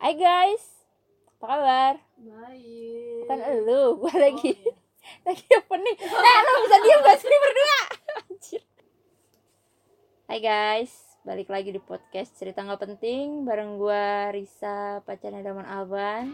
Hai guys, apa kabar? Baik. Kan elu, gue lagi Oh, iya. lagi apa nih? Eh, lu bisa diem gak sih berdua? Anjir. Hai guys, balik lagi di podcast cerita nggak penting bareng gua Risa pacarnya Daman Alban.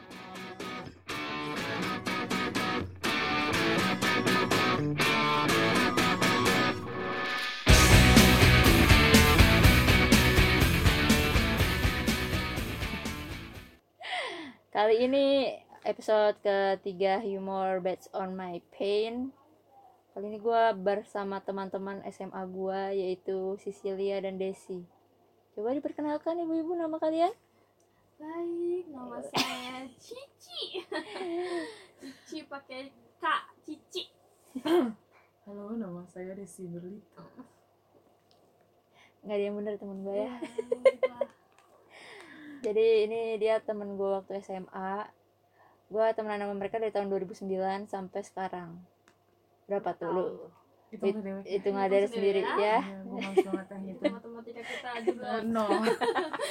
Kali ini episode ketiga humor based on my pain. Kali ini gue bersama teman-teman SMA gue yaitu Sicilia dan Desi. Coba diperkenalkan ibu-ibu nama kalian. Baik, nama saya Cici. Cici pakai K, Cici. Halo, nama saya Desi Berlita. Nggak ada yang bener temen gue ya. Ya. Jadi ini dia temen gue waktu SMA. Gue temenan sama mereka dari tahun 2009 sampai sekarang. Berapa tuh lu? Itu It- nggak ada sendiri ya. ya. Gue. Matematika kita juga. Eh, no.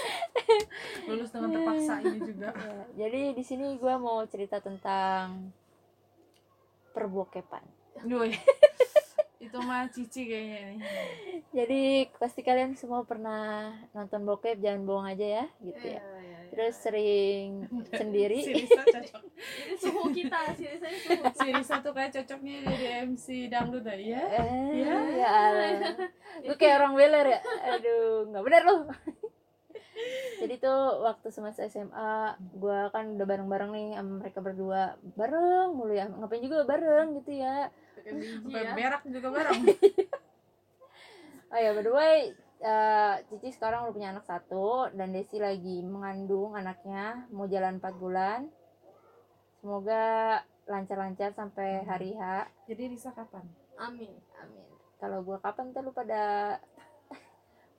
Lulus dengan terpaksa ini juga. Ya, jadi di sini gue mau cerita tentang perbokepan. Itu mah cici kayaknya nih. Jadi pasti kalian semua pernah nonton bokep, jangan bohong aja ya, gitu Iya, ya. iya, iya. Terus sering Si sendiri. Risa cocok. Ini suhu kita, saya suhu. Si Risa tuh kayak cocoknya jadi MC dangdut dah ya. Eh, Ya. ya Allah. Lu kayak orang beler ya. Aduh, nggak bener lu. Jadi tuh waktu semasa SMA, gua kan udah bareng-bareng nih sama mereka berdua. Bareng mulu ya. Ngapain juga bareng gitu ya. Biji Sampai ya. berak juga bareng. Oh ya, by the way, eh, Cici sekarang udah punya anak satu dan Desi lagi mengandung anaknya mau jalan 4 bulan. Semoga lancar-lancar sampai hari H. Jadi Risa kapan? Amin. Amin. Kalau gua kapan tuh lu pada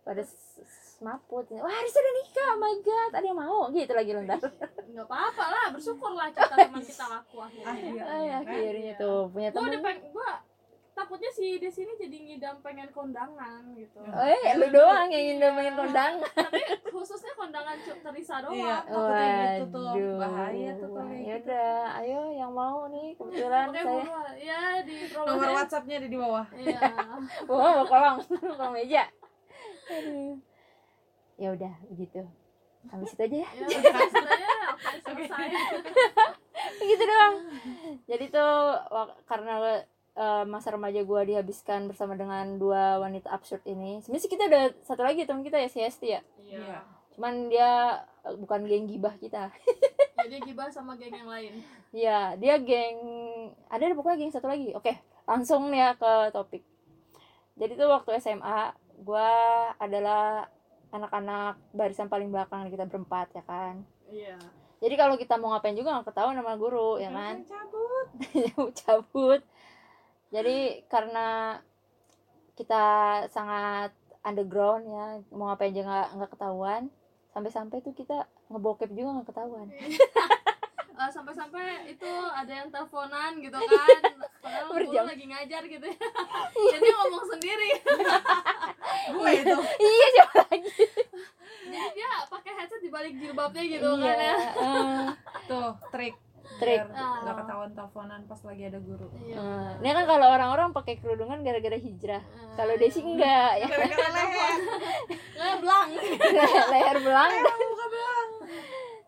pada semaput. Wah, Risa udah nikah. Oh my god, ada yang mau? Gitu lagi lu ntar. Enggak apa-apa lah, bersyukurlah kita teman kita laku akhirnya. Akhirnya. Ay, akhirnya Iya. tuh punya Gua temen. peng, gua takutnya si di sini jadi ngidam pengen kondangan gitu. Oh, eh, lu doang yang ingin main kondangan. Tapi khususnya kondangan Cuk Teresa doang. Iya. Takutnya gitu tuh. Bahaya tuh kalau kayak Ya udah, ayo yang mau nih kebetulan Oke, saya. Ya di Nomor. WhatsAppnya ada di bawah. Iya. Wah, mau kolong, kolong meja. Aduh. Ya udah, begitu. Sampai situ aja ya. Ya, selesai gitu doang jadi tuh karena eh, masa remaja gue dihabiskan bersama dengan dua wanita absurd ini sebenarnya sih kita ada satu lagi teman kita ya si Esti ya Iya. cuman dia eh, bukan geng gibah kita Jadi gibah sama geng yang lain. ya dia geng ada ada pokoknya geng satu lagi oke langsung nih ya ke topik jadi tuh waktu SMA gue adalah anak-anak barisan paling belakang kita berempat ya kan? Iya. jadi kalau kita mau ngapain juga nggak ketahuan sama guru ya kan? Cabut. cabut. Jadi karena kita sangat underground ya mau ngapain aja nggak nggak ketahuan sampai-sampai tuh kita ngebokep juga nggak ketahuan Eh, sampai-sampai itu ada yang teleponan gitu kan padahal guru Berjam. lagi ngajar gitu ya jadi ngomong sendiri Gue itu. iya siapa lagi jadi dia pakai headset di balik jilbabnya gitu iya kan ya eh, Tuh, trik. Trik. Nggak ketahuan teleponan pas lagi ada guru. Iya. eh. ini kan kalau orang-orang pakai kerudungan gara-gara hijrah Eh, kalau Desi enggak ya Gara-gara leher. nggak belang leher belang Buka belang.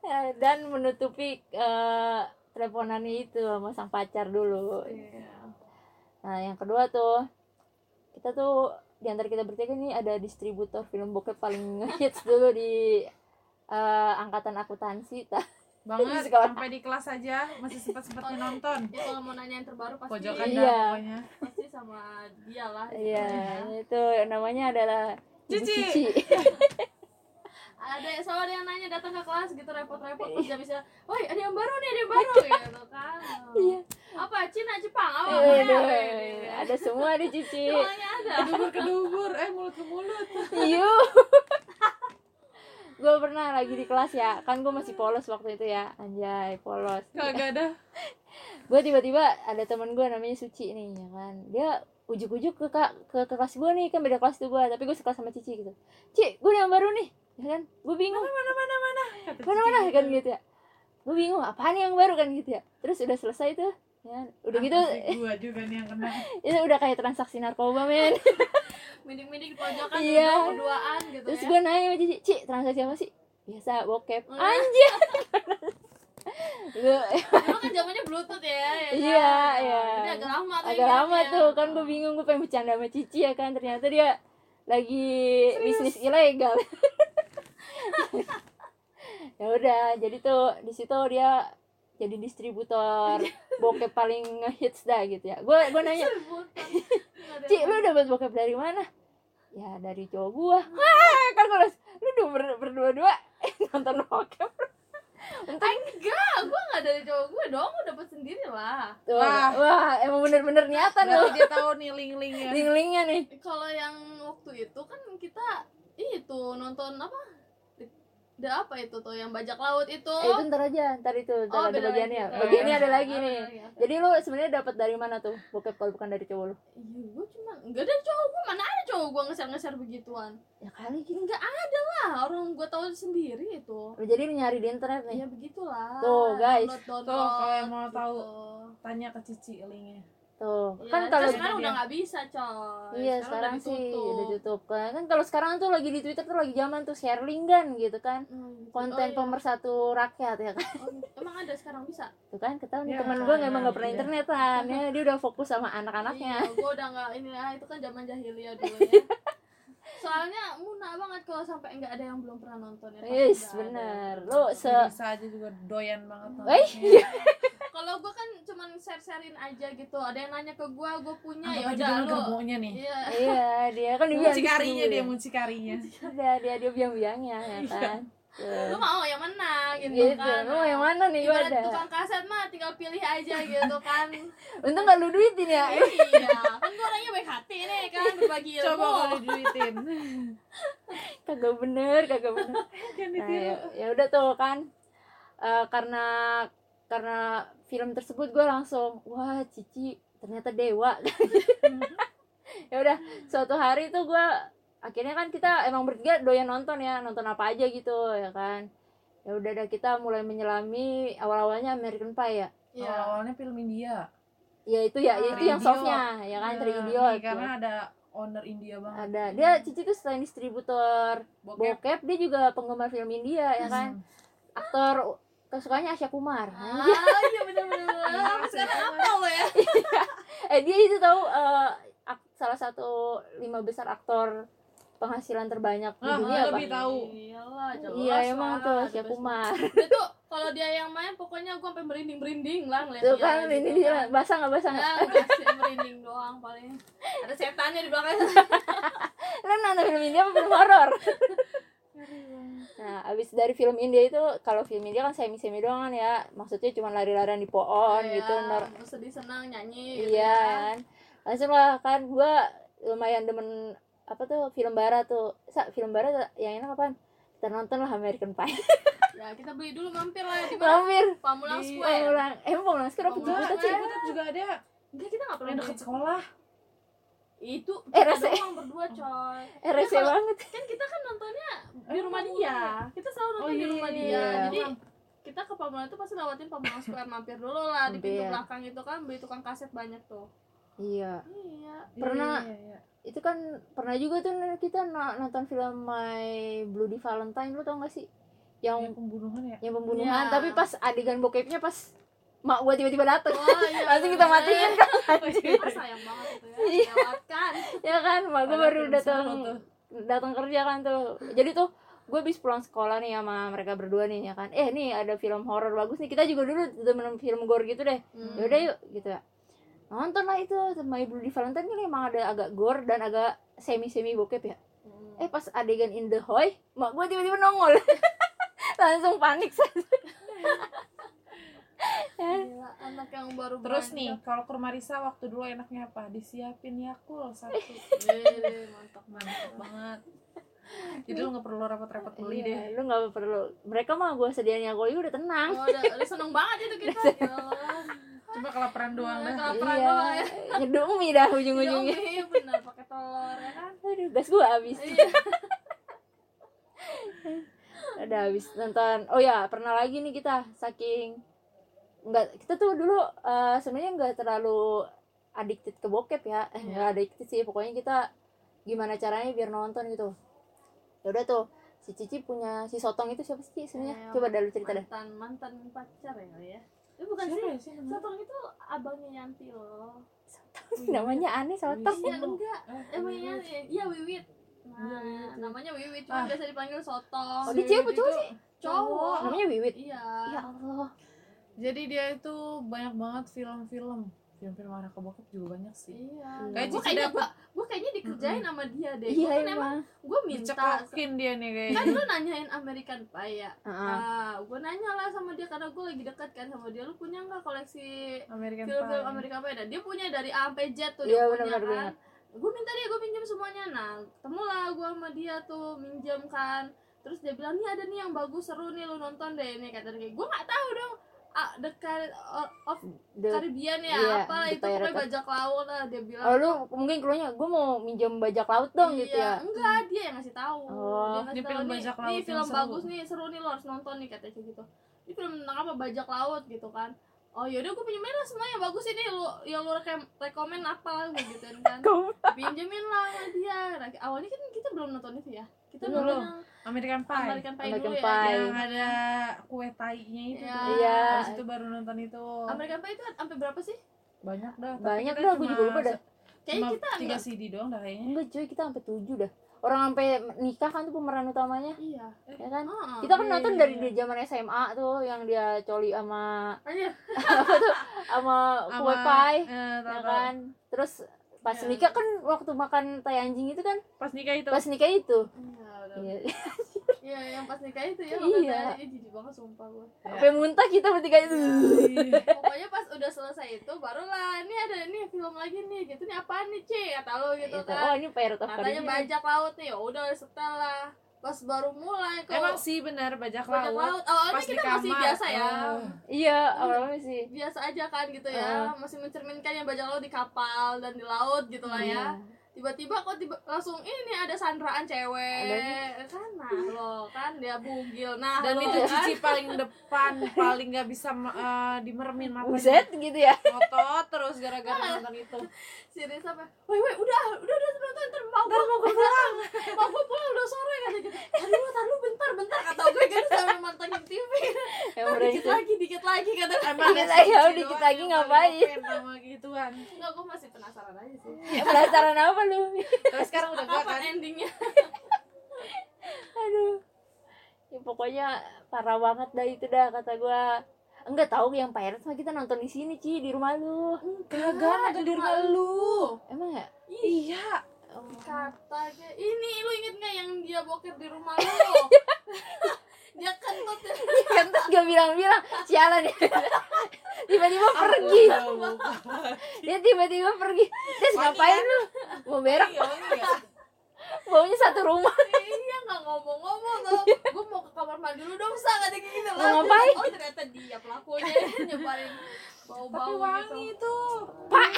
Dan menutupi eh, teleponannya itu sama sang pacar dulu Iya. Nah, yang kedua tuh kita tuh di antara kita bertiga nih ada distributor film bokep paling hits dulu di eh, angkatan akuntansi. Tah. Banget, Sekolah. sampai di kelas aja masih sempat-sempatnya nonton. ya kalau mau nanya yang terbaru pasti Pojokan Iya. dah pokoknya. pasti sama dia lah Iya, itu namanya adalah Cici. Cici. ada selalu ada yang nanya datang ke kelas gitu repot-repot. Terus bisa woi ada yang baru nih ada yang baru. Gitu kan. Iya. apa Cina Jepang? Apa? Ya ada semua di Cici. semuanya ada. Kedubur kedubur, eh mulut ke mulut. Iya. gue pernah lagi di kelas ya, kan gue masih polos waktu itu ya, anjay polos. Kagak ada. gue tiba-tiba ada temen gue namanya Suci nih ya kan. Dia ujuk-ujuk ke kak ke, ke kelas gue nih. Kan beda kelas tuh gue tapi gue sekelas sama Cici gitu. Ci gue yang baru nih ya kan? Gue bingung. Mana mana mana mana? Cici mana gitu. kan gitu ya? Gue bingung apaan yang baru kan gitu ya? Terus udah selesai tuh ya udah gitu Apa gua juga nih yang kena. Itu udah kayak transaksi narkoba men. Mending-mending di pojokan Iya. duduk berduaan gitu terus ya. gue nanya sama Cici Ci transaksi apa sih? Biasa bokep. Oh. anjir. Gue Dulu kan zamannya bluetooth ya, ya kan? Iya, iya. Jadi agak lama tuh agak lama tuh. Kan gue bingung gue pengen bercanda sama Cici ya kan. Ternyata dia lagi bisnis ilegal ya udah jadi tuh di situ dia jadi distributor. Bokep paling ngehits dah gitu ya. Gue gue nanya Sebutan. Nggak ada Ci yang- lu dapat bokep dari mana? Ya dari cowok gua. Wah kan gue lu udah ber berdua-dua. Nonton bokep. Ah, enggak, gue nggak dari cowok gue dong, gue dapet sendiri lah. tuh Wah. wah emang bener-bener niatan loh dia tahu nih link-linknya. Link-linknya nih. Kalau yang waktu itu kan kita itu nonton apa? Ada apa itu tuh yang bajak laut itu? Eh, itu ntar aja, ntar itu, ntar Oh, ada bagiannya. lagi. Bagiannya Oh, ada lagi ada nih. oke. Jadi lu sebenarnya dapat dari mana tuh bokep kalau bukan dari cowok lu? Iya, gue cuma enggak ada cowok gue mana ada cowok gue ngeser-ngeser begituan. Ya kali gitu. Enggak ada lah, orang gue tahu sendiri itu. Jadi lu nyari di internet nih. Ya begitulah. Tuh, guys. Download, Tuh, kalau download, mau tahu. gitu. tanya ke Cici linknya Tuh, Iya, kan terus kalau sekarang udah nggak bisa coy. Iya sekarang, udah sih ditutup. udah tutup kan kan kalau sekarang tuh lagi di Twitter tuh lagi zaman tuh share link kan gitu kan Hmm, konten oh, iya. pemersatu rakyat ya kan Oh, emang ada sekarang bisa? tuh kan ketahuan nih Ya, teman gue emang gak iya. pernah internetan ya dia udah fokus sama anak-anaknya Iya, gue udah nggak ini lah itu kan zaman jahiliyah dulu ya. Soalnya muna banget kalau sampai nggak ada yang belum pernah nonton ya. Yes udah ada. bener lu se bisa aja juga doyan banget Eh. Kalau gue kan cuman share-sharein aja gitu. Ada yang nanya ke gue, gue punya ya udah lu. gabungnya nih Iya. iya dia kan dia gitu dia ya. mucikarinya udah dia dia biang-biangnya ya kan Lu mau yang mana gitu, gitu kan. lu mau yang mana nih gue Ibarat ada tukang kaset mah tinggal pilih aja gitu kan. untung gak lu duitin ya iya, kan gue orangnya baik hati nih kan berbagi ilmu. coba kalau diduitin kagak bener kagak bener kan nah, ya, ya udah tuh kan Eh, karena karena film tersebut gue langsung wah cici ternyata dewa. Ya udah suatu hari tuh gue akhirnya kan kita emang bertiga doyan nonton ya nonton apa aja gitu ya kan. Ya udah dah kita mulai menyelami awal awalnya American Pie ya. Iya. awalnya film India. Ya itu ya, ya itu yang softnya ya kan Iya, Triidiot nih, karena ada owner India banget. Ada. Dia cici tuh selain distributor bokep. Bokep dia juga penggemar film India ya kan. Aktor kesukaannya Asya Kumar Ah, iya bener-bener. Sekarang apa lo ya? eh dia itu tahu eh, ak- salah satu lima besar aktor penghasilan terbanyak di Ah, dunia lebih apa? tahu. Iyalah, jelas Iya emang tuh Asya best. Kumar. Dia tuh kalau dia yang main pokoknya gue sampai merinding merinding lah ngeliat Tuh dia kan gitu ini kan. dia basah nggak basah nggak? Ya, merinding doang paling. Ada setannya di belakang. Lo nonton film India apa film horor? Nah abis dari film India itu kalau film India kan semi semi doang kan ya. Maksudnya cuma lari-larian di pohon Iya, gitu nor sedih senang nyanyi gitu iya kan. kan. Langsung lah kan gua lumayan demen apa tuh film barat tuh. Sa, film barat yang enak apaan? Kita nonton lah American Pie. Ya, kita beli dulu mampir lah di mana? mampir. Pamulang Square. Pamulang. Eh Pamulang sekarang apa Pamulang Ciputat juga ada. Enggak, kita enggak pernah beli. sekolah Itu Eh, rese. doang berdua, coy. eh rese kalau- banget Kan kita kan nontonnya di Eh, rumah dia. Kita selalu nonton Oh, di iya, rumah iya, dia. iya. Jadi kita ke Pamulang itu pasti lewatin Pamulang Square mampir dulu lah di pintu belakang itu kan beli tukang kaset banyak tuh. iya Iya. Pernah- Iya, iya, iya. itu kan pernah juga tuh kita no- nonton film My Bloody Valentine lu tau gak sih yang yang pembunuhan ya yang pembunuhan Iya. tapi pas adegan bokepnya pas mak gua tiba-tiba dateng. Oh iya. langsung kita matiin kan Ah, sayang banget itu ya. Lewatkan. ya kan mak Ada baru datang datang kerja kan tuh. Jadi tuh gue habis pulang sekolah nih sama mereka berdua nih ya kan. Eh nih ada film horor bagus nih. Kita juga dulu temen film gore gitu deh. Hmm. yaudah yuk gitu ya. Nonton lah itu My Bloody Valentine kan emang ada agak gore dan agak semi semi bokep ya. Hmm. eh pas adegan in the hoy mak gue tiba-tiba nongol. Langsung panik. saya Gila, anak yang baru terus nih beranjak. kalau ke rumah Risa waktu dulu enaknya apa disiapin Yakul satu Wih, mantap mantap banget jadi lu nggak perlu repot-repot beli deh Iya, lu nggak perlu mereka mah gue sediain ya udah tenang Oh, udah, udah seneng banget itu kita. Ya cuma kelaparan doang dah kelaparan iya doang ya. nyeduh mie dah ujung-ujungnya Iya, benar pakai telur ya kan. aduh gas gue habis Iya. Udah habis nonton. Oh ya, pernah lagi nih kita saking enggak kita tuh dulu eh, sebenarnya enggak terlalu addicted ke bokep ya. Eh, Iya. enggak addicted sih, pokoknya kita gimana caranya biar nonton gitu. Ya udah tuh, si Cici punya si Sotong itu siapa sih sebenarnya? Eh, Coba dah lu cerita dah. mantan mantan pacar ya ya itu bukan Siapa sih ya sih? Sotong itu abangnya Yanti loh Namanya aneh Sotong. iya enggak Eh, emangnya iya Wiwit Iya, nah namanya Wiwit cuma Ah. biasa dipanggil Sotong Oh, dia cewek apa cowok sih? cowok Namanya Wiwit. iya Ya Allah. Jadi dia itu banyak banget film-film. Film-film arah ke bokep juga banyak sih. iya. Kayak gue kayaknya dapet- gua, gua kayaknya dikerjain sama dia deh. Iya Gua kan emang gue minta Dicekokin dia nih kan kayaknya. lu nanyain American Pie ya? Heeh. ah. Gue nanya lah sama dia karena gue lagi dekat kan sama dia. Lu punya nggak koleksi American film-film Pie. American Pie? Dan dia punya dari A sampai Z tuh Iya, dia punya benar-benar kan. banget. gue minta dia gue pinjam semuanya. Nah ketemulah gue sama dia tuh minjem kan. Terus dia bilang nih ada nih yang bagus seru nih lu nonton deh. Ini kata dia. Gue nggak tahu dong ah, The Car- of The- Caribbean ya iya, The itu pokoknya bajak laut lah dia bilang. Oh lu mungkin keluarnya gue mau minjem bajak laut dong iya, gitu ya. enggak dia yang ngasih tahu. Oh. dia ngasih Ini tahu film nih, bajak nih laut yang film seru." bagus nih seru nih lo harus nonton nih katanya kayak gitu. Ini film tentang apa? Bajak laut gitu kan. Oh yaudah gue pinjemin lah semua yang bagus ini. Lu yang lu rekom- rekomen apa lah gitu kan. Pinjemin lah sama dia. Nah, awalnya kan kita belum nonton itu ya kita yang American Pie. American Pie American dulu Pie. ya Yang ada kue tainya itu Iya. tuh. Iya. Habis itu baru nonton itu. American Pie itu sampai berapa sih Banyak dah. tapi banyak kita dah, gue cuma juga lupa dah. kayaknya kita tiga enggak CD doang dah kayaknya. Enggak cuy, kita sampai tujuh dah. Orang sampai nikah kan tuh pemeran utamanya, iya ya kan? Ah, Kita kan iya, nonton iya, dari iya. di zaman SMA tuh yang dia coli sama aja sama kue Sama, pie, eh, ya kan? Terus pas Iya. nikah kan waktu makan tai anjing itu kan Pas nikah itu. pas nikah itu. iya udah. Iya. iya yang pas nikah itu ya Iya. iya jijik banget sumpah gue Sampai muntah kita bertiga itu. Iya. pokoknya pas udah selesai itu barulah ini ada nih film lagi nih gitu nih apaan nih C kata lo gitu Gitu. kan Oh, ini Pirate of katanya bajak laut nih ya udah setel lah pas baru mulai kok Emang sih benar bajak bajak laut. laut awalnya Pas di kita masih kamar. biasa ya Oh. Iya, awalnya sih. biasa aja kan gitu ya masih mencerminkan yang bajak laut di kapal dan di laut gitu lah ya Iya. Tiba-tiba kok tiba langsung ini ada sandraan cewek Ada kan nah lo kan dia bugil nah Dan lo itu kan cici paling depan, paling nggak bisa eh, dimeremin matanya. Buset gitu ya. Ngotot terus gara-gara nonton itu. si Risa apa woi woi udah udah udah nonton ntar mau gue mau gue pulang mau gue pulang udah sore kata gitu tadi lu tadi lu bentar bentar kata gue gitu sambil mantengin TV berencana. lagi dikit lagi kata Emang Dikit si lagi, oh, dikit lagi ngapain? sama gituan. Enggak, gue masih penasaran aja sih Penasaran apa lu? Tapi sekarang udah enggak kapan kan? endingnya Aduh. Ya, pokoknya parah banget dah itu dah kata gua. Enggak tahu yang Pirates mah kita nonton di sini Ci di rumah lu. Kagak nonton di rumah lu. Emang ya? Iya. katanya ini lu inget nggak yang dia boker di rumah lu dia kentut ya Kan terus gak bilang-bilang sialan ya. Tiba-tiba pergi. Dia tiba-tiba pergi. Terus ngapain lu? Mau berak Iya, iya. baunya satu rumah. iya nggak ngomong-ngomong tuh gue mau ke kamar mandi dulu dong sa kata gitu Mau lah ngapain? oh ternyata dia pelakunya nyebarin Tapi bau-bau wangi gitu itu. Pak.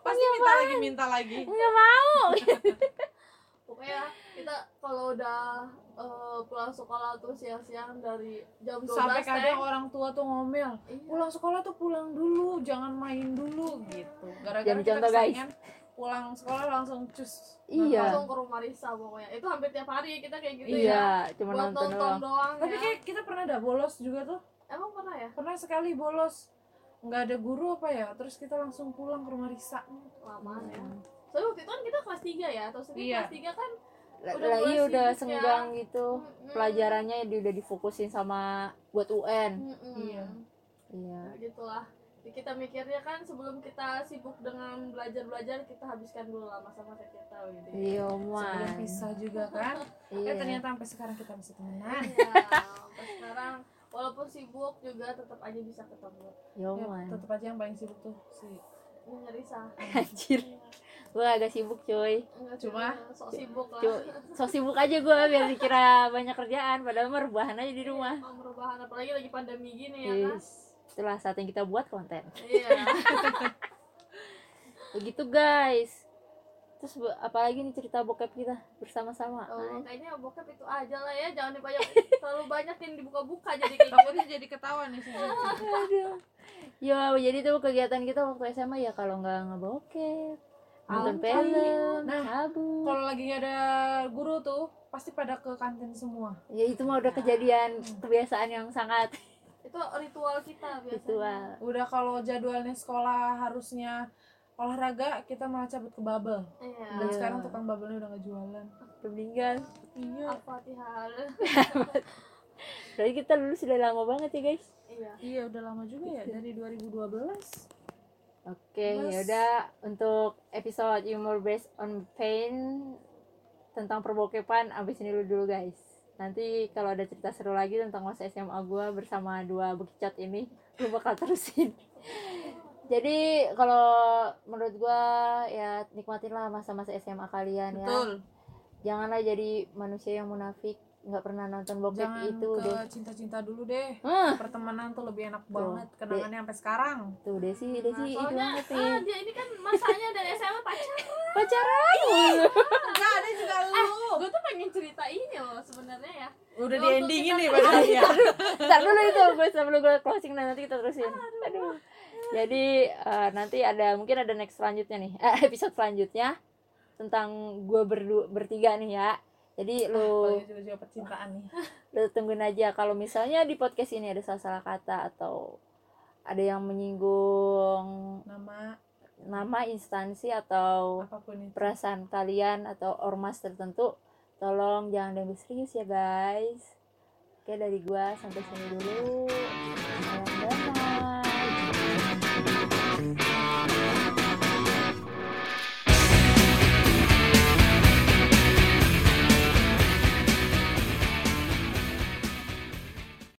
Pasti minta lagi, minta lagi. Enggak mau. Pokoknya kita kalau udah eh, pulang sekolah tuh siang-siang dari jam 12 Sampai kadang orang tua tuh ngomel. Iya. Pulang sekolah tuh pulang dulu, jangan main dulu gitu. Gara-gara kita contoh, guys. keseringan pulang sekolah langsung cus. Iya. langsung ke rumah Risa pokoknya itu hampir tiap hari kita kayak gitu ya Iya, cuma buat nonton nonton doang. doang Tapi ya. kayak kita pernah ada bolos juga tuh. emang pernah ya Pernah sekali bolos. Nggak ada guru apa ya? Terus kita langsung pulang ke rumah Risa. lamaan ya soalnya waktu itu kan kita kelas 3 ya atau sedih Iya. kelas 3 kan Lah Udah lah, mulai iya udah ya. senggang gitu. mm-mm. Pelajarannya dia udah difokusin sama buat UN. Mm-mm. Iya. Iya. gitulah Jadi kita mikirnya kan sebelum kita sibuk dengan belajar-belajar kita habiskan dulu lah masa-masa kita gitu Iya, Sebelum pisah juga kan. Iya. Eh ternyata sampai sekarang kita masih temenan. Iya, sampai sekarang walaupun sibuk juga tetap aja bisa ketemu Yo, Ya, tetap aja yang paling sibuk tuh si Nyonya Risa Anjir. Gue agak sibuk, coy. Enggak Cuma- sok sibuk lah. Cu- so sibuk aja gue biar dikira banyak kerjaan padahal mah rebahan aja di rumah. Mau merubahan apalagi lagi pandemi gini ya kan? Yes. itulah saat yang kita buat konten. Iya. Begitu guys. Terus apalagi nih cerita bokep kita bersama-sama? Oh, Ay. kayaknya bokep itu aja lah ya, jangan dibanyak terlalu banyak yang dibuka-buka jadi kayak takutnya jadi ketahuan nih Aduh. Ya, jadi tuh kegiatan kita waktu SMA ya kalau nggak ngebokep, nonton film, Nah, kalau lagi nggak ada guru tuh pasti pada ke kantin semua Ya itu mah udah kejadian kebiasaan yang sangat Itu ritual kita biasanya. ritual. udah kalau jadwalnya sekolah harusnya olahraga kita malah cabut ke bubble Iya. dan Iya. sekarang tukang bubble-nya udah nggak jualan meninggal. iya Al-Fatihah. Berarti kita dulu sudah lama banget ya guys. Iya. iya udah lama juga ya dari 2012 Oke, Terus- yaudah untuk episode humor based on pain tentang perbokepan abis ini dulu dulu guys. Nanti kalau ada cerita seru lagi tentang masa SMA gua bersama dua bekicot ini, lu bakal terusin. Jadi kalau menurut gua ya nikmatinlah masa-masa SMA kalian ya. betul Janganlah jadi manusia yang munafik, nggak pernah nonton bokep jangan itu ke deh. cinta-cinta dulu deh Ah, pertemanan tuh lebih enak Tuh, banget kenangannya sampai sekarang tuh Desi, Desi Nah, itu ah, dia ini kan masanya dari SMA pacaran. Pacaran enggak ada juga lu Gue tuh pengen cerita ini loh sebenarnya ya. udah di endingin nih padahal ya dulu itu gue sebelum gue closing dan nanti kita terusin. Aduh. Jadi eh, nanti ada mungkin ada next selanjutnya nih, eh, episode selanjutnya tentang gue berdu bertiga nih ya. Jadi lu juga juga percintaan nih. lu tungguin aja. Kalau misalnya di podcast ini ada salah-salah kata atau ada yang menyinggung nama. nama instansi atau perasaan kalian atau ormas tertentu tolong jangan diambil serius ya guys. Oke dari gua sampai sini dulu. Salam damai